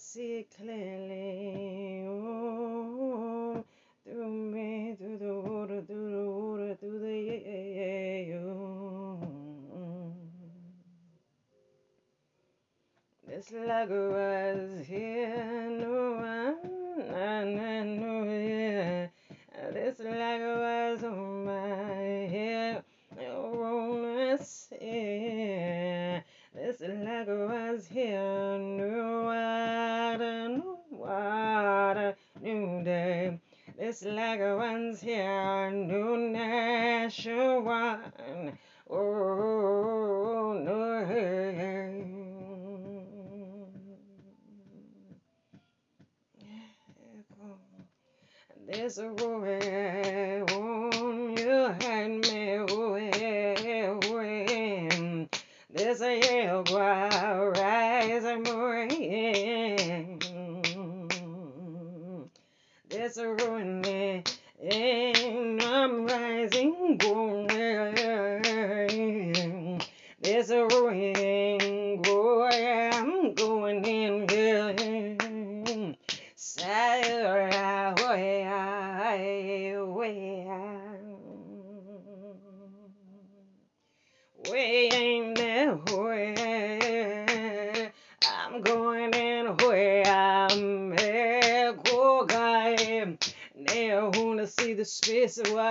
See clearly through me, through the water, through the water, through the you. This like There's a way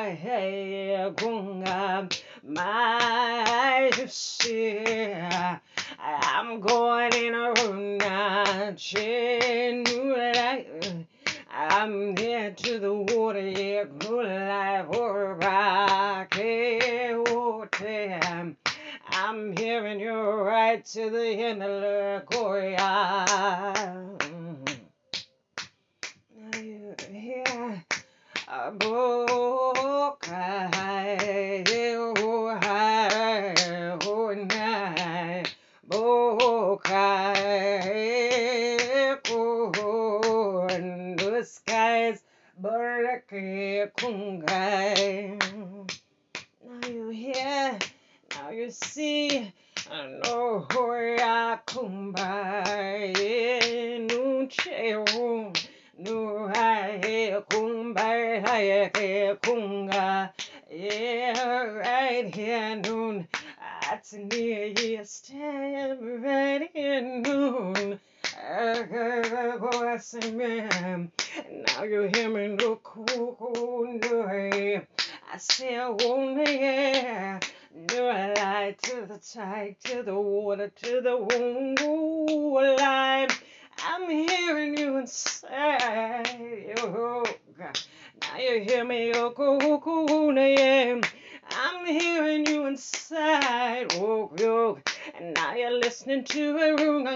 why hey gunga my. I'm going in a room now, I'm here to the water, yeah, good life, or rock, water. Oh, I'm hearing you right to the end of the Korea. Right here noon at near you stand right here noon now you hear me look cool, I say I won't yeah. No light to the tide, to the water, to the womb line. I'm hearing you inside. Oh. Now you hear me, oh, cool, cool, yeah. I'm hearing you inside. Oh, oh. And now you're listening to a room.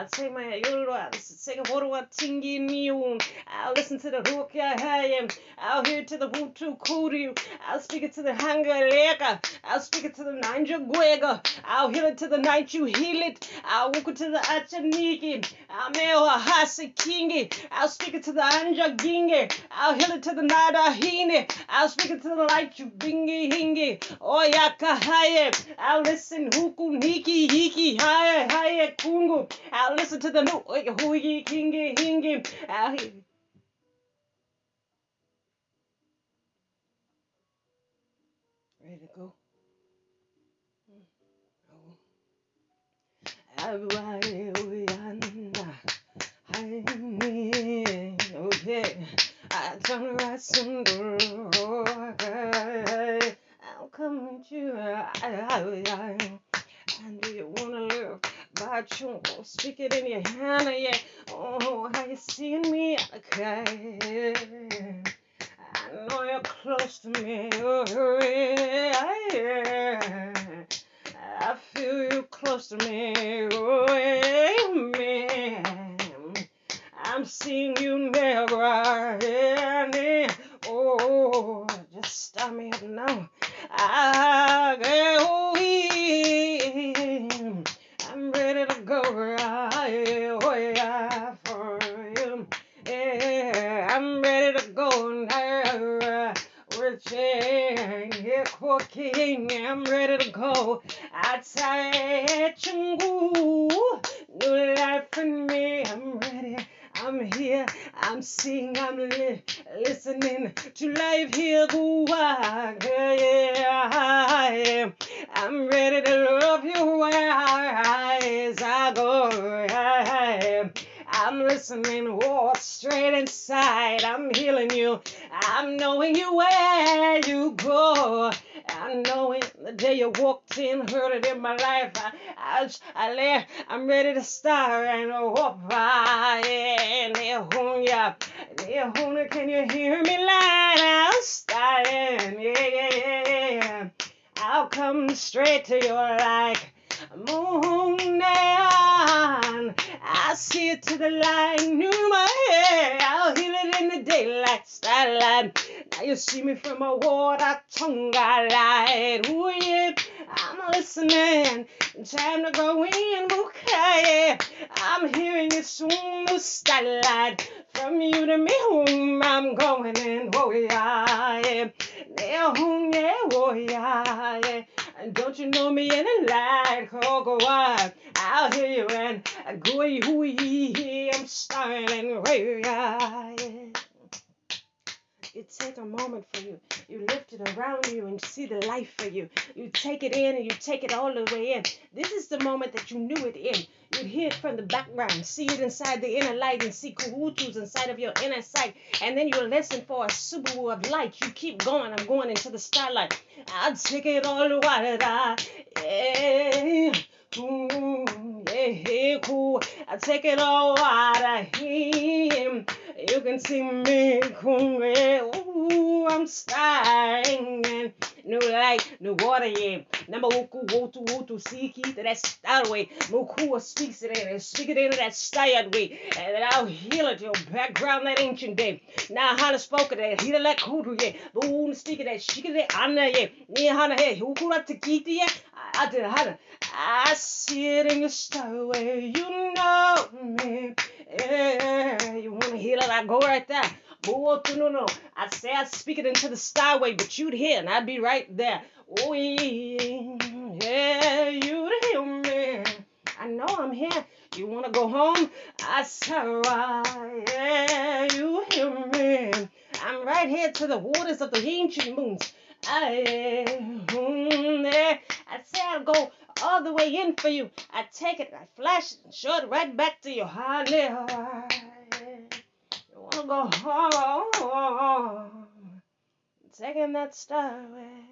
I take my euro, I take a water, I tingy you. I'll listen to the hook, I am. I'll hear to the Hutu Kuru. I'll speak it to the Hanga Leka. I'll speak it to the Nanja Gwega. I'll heal it to the night you heal it. I'll walk it to the Achaniki. I'll mail a Hasi Kingi. I'll speak it to the Anja Gingi. I'll heal it to the Nada Hine. I'll speak it to the light you bingy hingi. Oh Yaka Haye. I'll listen Huku Niki Hiki Haye Haye Kungu. I'll listen to the new Huigi Kingi Hingi. I'll hear. Ready to go? Mm. Oh. Okay. I turn right some door. I'll come to you. And do you wanna look speak it in your hand? Yeah. Oh, how you seeing me? Okay. I know you're close to me. Oh, yeah. I feel you close to me. Oh, amen. I'm seeing you never ending. I go. I am. I'm listening, walk straight inside. I'm healing you. I'm knowing you where you go. I'm knowing the day you walked in, heard it in my life. I, I, I lay, I'm ready to start and walk by. Yeah, can you hear me loud? I'll start. Yeah, yeah, yeah. I'll come straight to your light. Moon down. I see it to the light. New my hair. I'll heal it in the daylight. Starlight. Now you see me from a water tongue light. Ooh, yeah. I'm listening. Time to go in. Okay. I'm hearing it soon. The starlight. From you to me, home I'm going in. Oh, yeah. yeah. Yeah, home, yeah, oh, yeah, yeah. And don't you know me in a light? Oh, go on. I'll hear you and go, I'm starting yeah. You take a moment for you. You lift it around you and see the life for you. You take it in and you take it all the way in. This is the moment that you knew it in. You'd hear it from the background, see it inside the inner light, and see kuhutus inside of your inner sight. And then you'll listen for a subaru of light. You keep going. I'm going into the starlight. I'll take it all the way. Yeah. Ooh, yeah, cool. I take it all out of him. You can see me hungry. Ooh, I'm starting. New light, new water, yeah. Number uku wotu wotu siki to that style way. Mukua speaks it in and speak it in that style way. And I'll heal it your background that ancient day. Now to spoke it, heal it like kudu, yeah. Boom, speak it that shik it anna, yeah. Ni hana, hey, ukura tikiti, yeah. I did hana. I see it in your style way. You know me. Yeah, you want to hear it? I go right there. Oh, no, no. I say I speak it into the skyway, but you'd hear, and I'd be right there. Oh, yeah, you'd hear me. I know I'm here. You want to go home? I say, right, yeah, you hear me. I'm right here to the waters of the ancient moons. I, mm, there. I say I'll go all the way in for you. I take it, I flash it, and show it right back to you. Honey, you wanna go home? Taking that star away.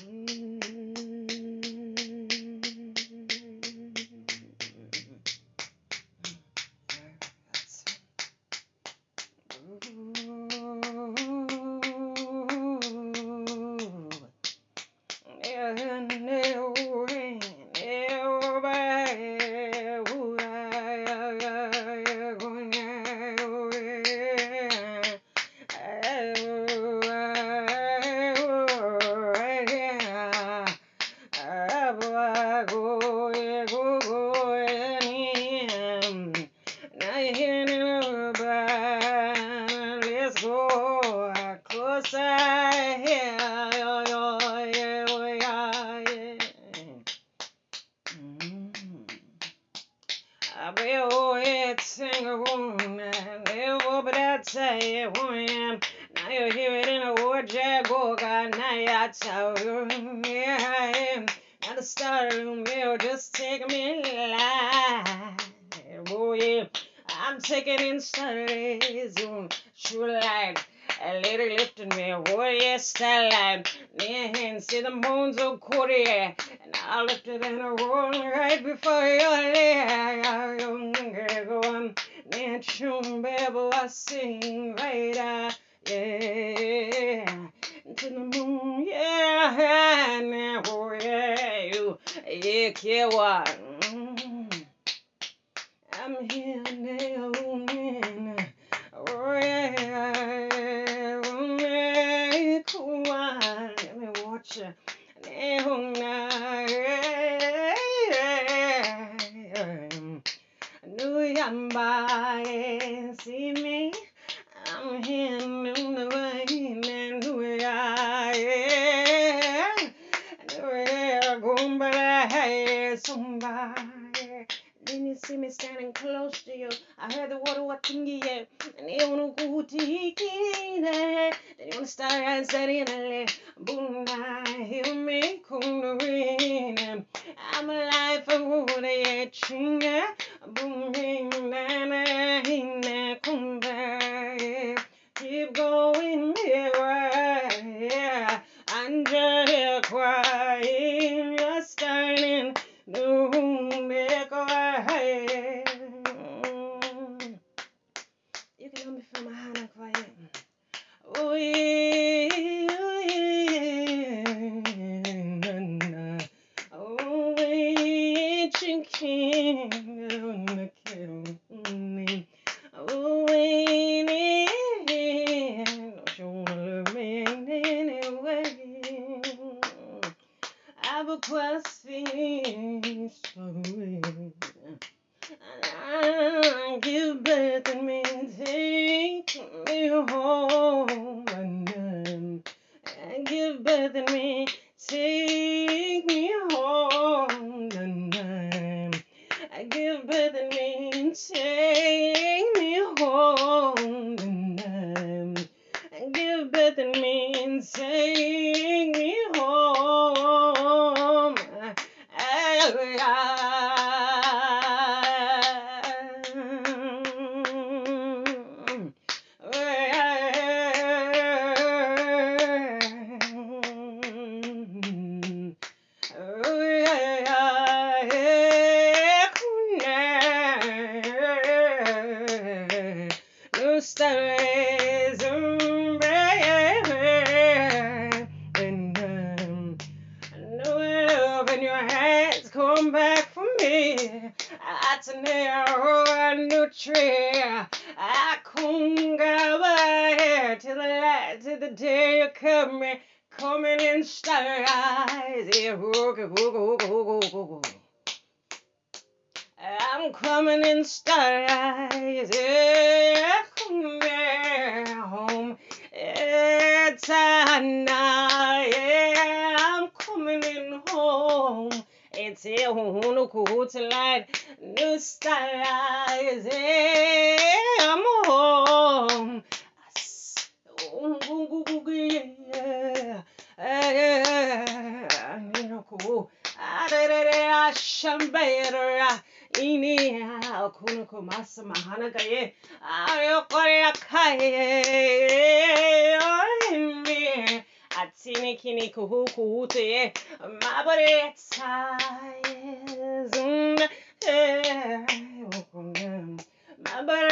Let's starlight. Near hand, see the moons of Korea. And I lifted in a room right before your leg. Go on, near Chum, baby, I sing right out. Yeah, to the moon, yeah, now, oh yeah, you, yeah, care what? I'm here now, can't see me. I'm here see me standing close to you. I heard the water watingie, and you no kuhutikine. Then you wanna start and set in a bunda, hear me, kundarin. I'm alive for good, yeah, chinga, booming, nana, hina, kunda. Keep going, yeah, and under the quiet. Than me. stay. coming home. It's a no cool light, new style is I'm home. Shambera Atini kini kuhu kuhu te ye Mabare tsayez eh, Mabare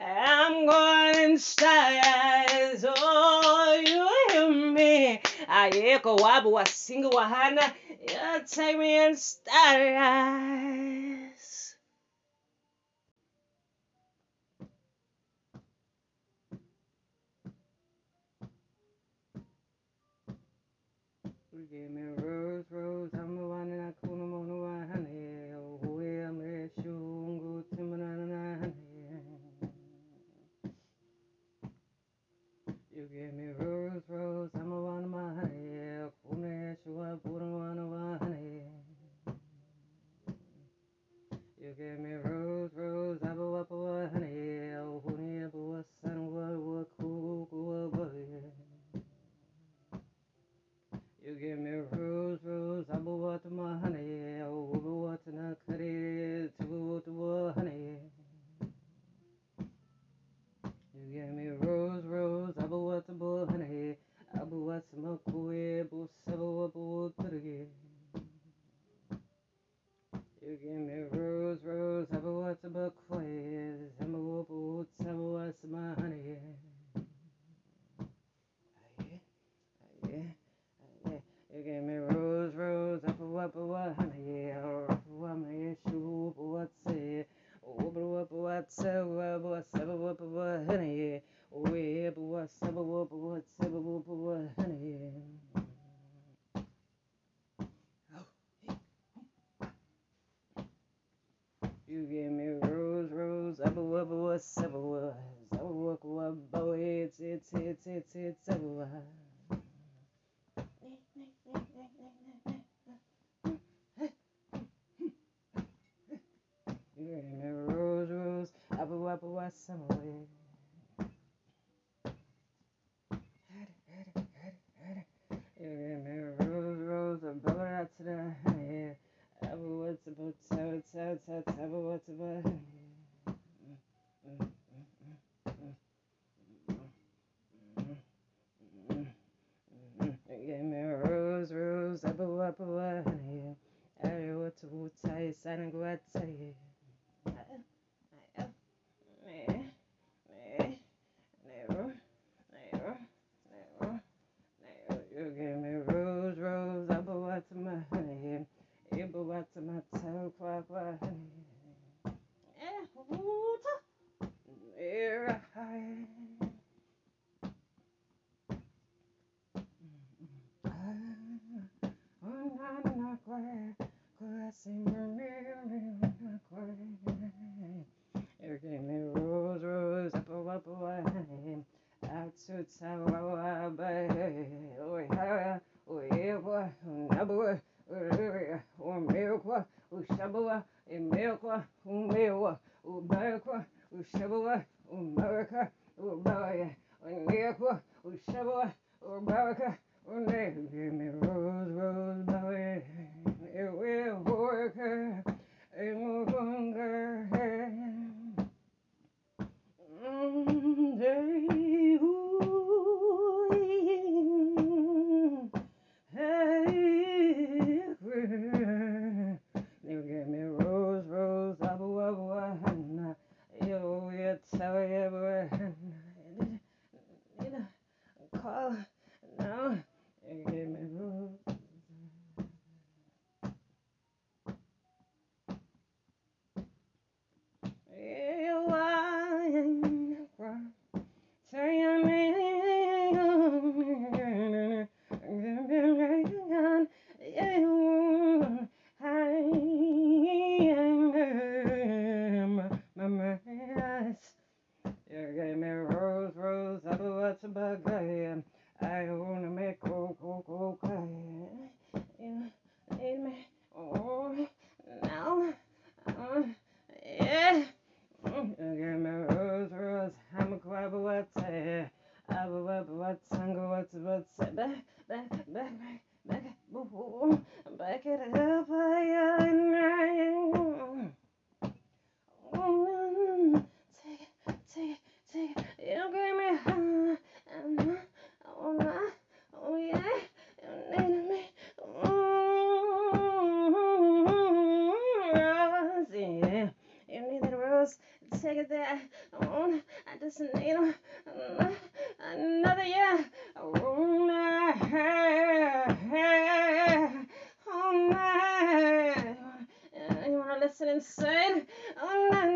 I'm going stars. Oh, you hear me? I echo wabu wa sing wahana. You take me in stars. Give me rose, rose, I'm the one finger in a rose rose. Apple apple west somewhere. Ushabala, Umaraka, Umaya, Unyakwa, Ushabala, Umaraka, Unay, give me rose, rose, belly, it will work, it will hunger. let's go, let's, let's, back, back, back, back, back, boom, back it up, I, I, I, take it, take it, take it, you gave me high, and oh my, oh yeah, you need me, rose, yeah, you needed rose, take it there, oh, I just need a, another year. Oh, no. Oh, oh, you want to listen inside? Oh, no.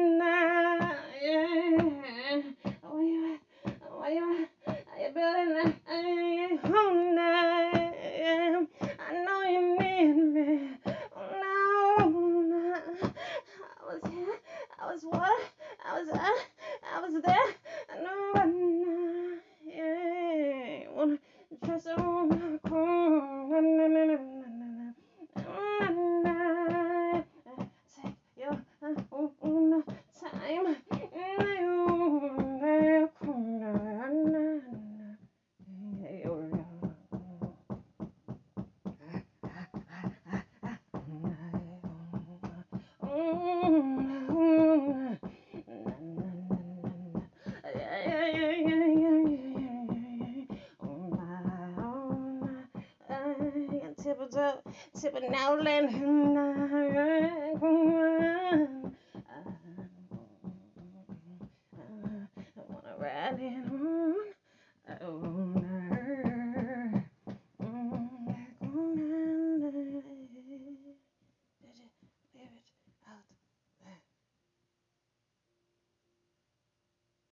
Tip it out, tip it now, land.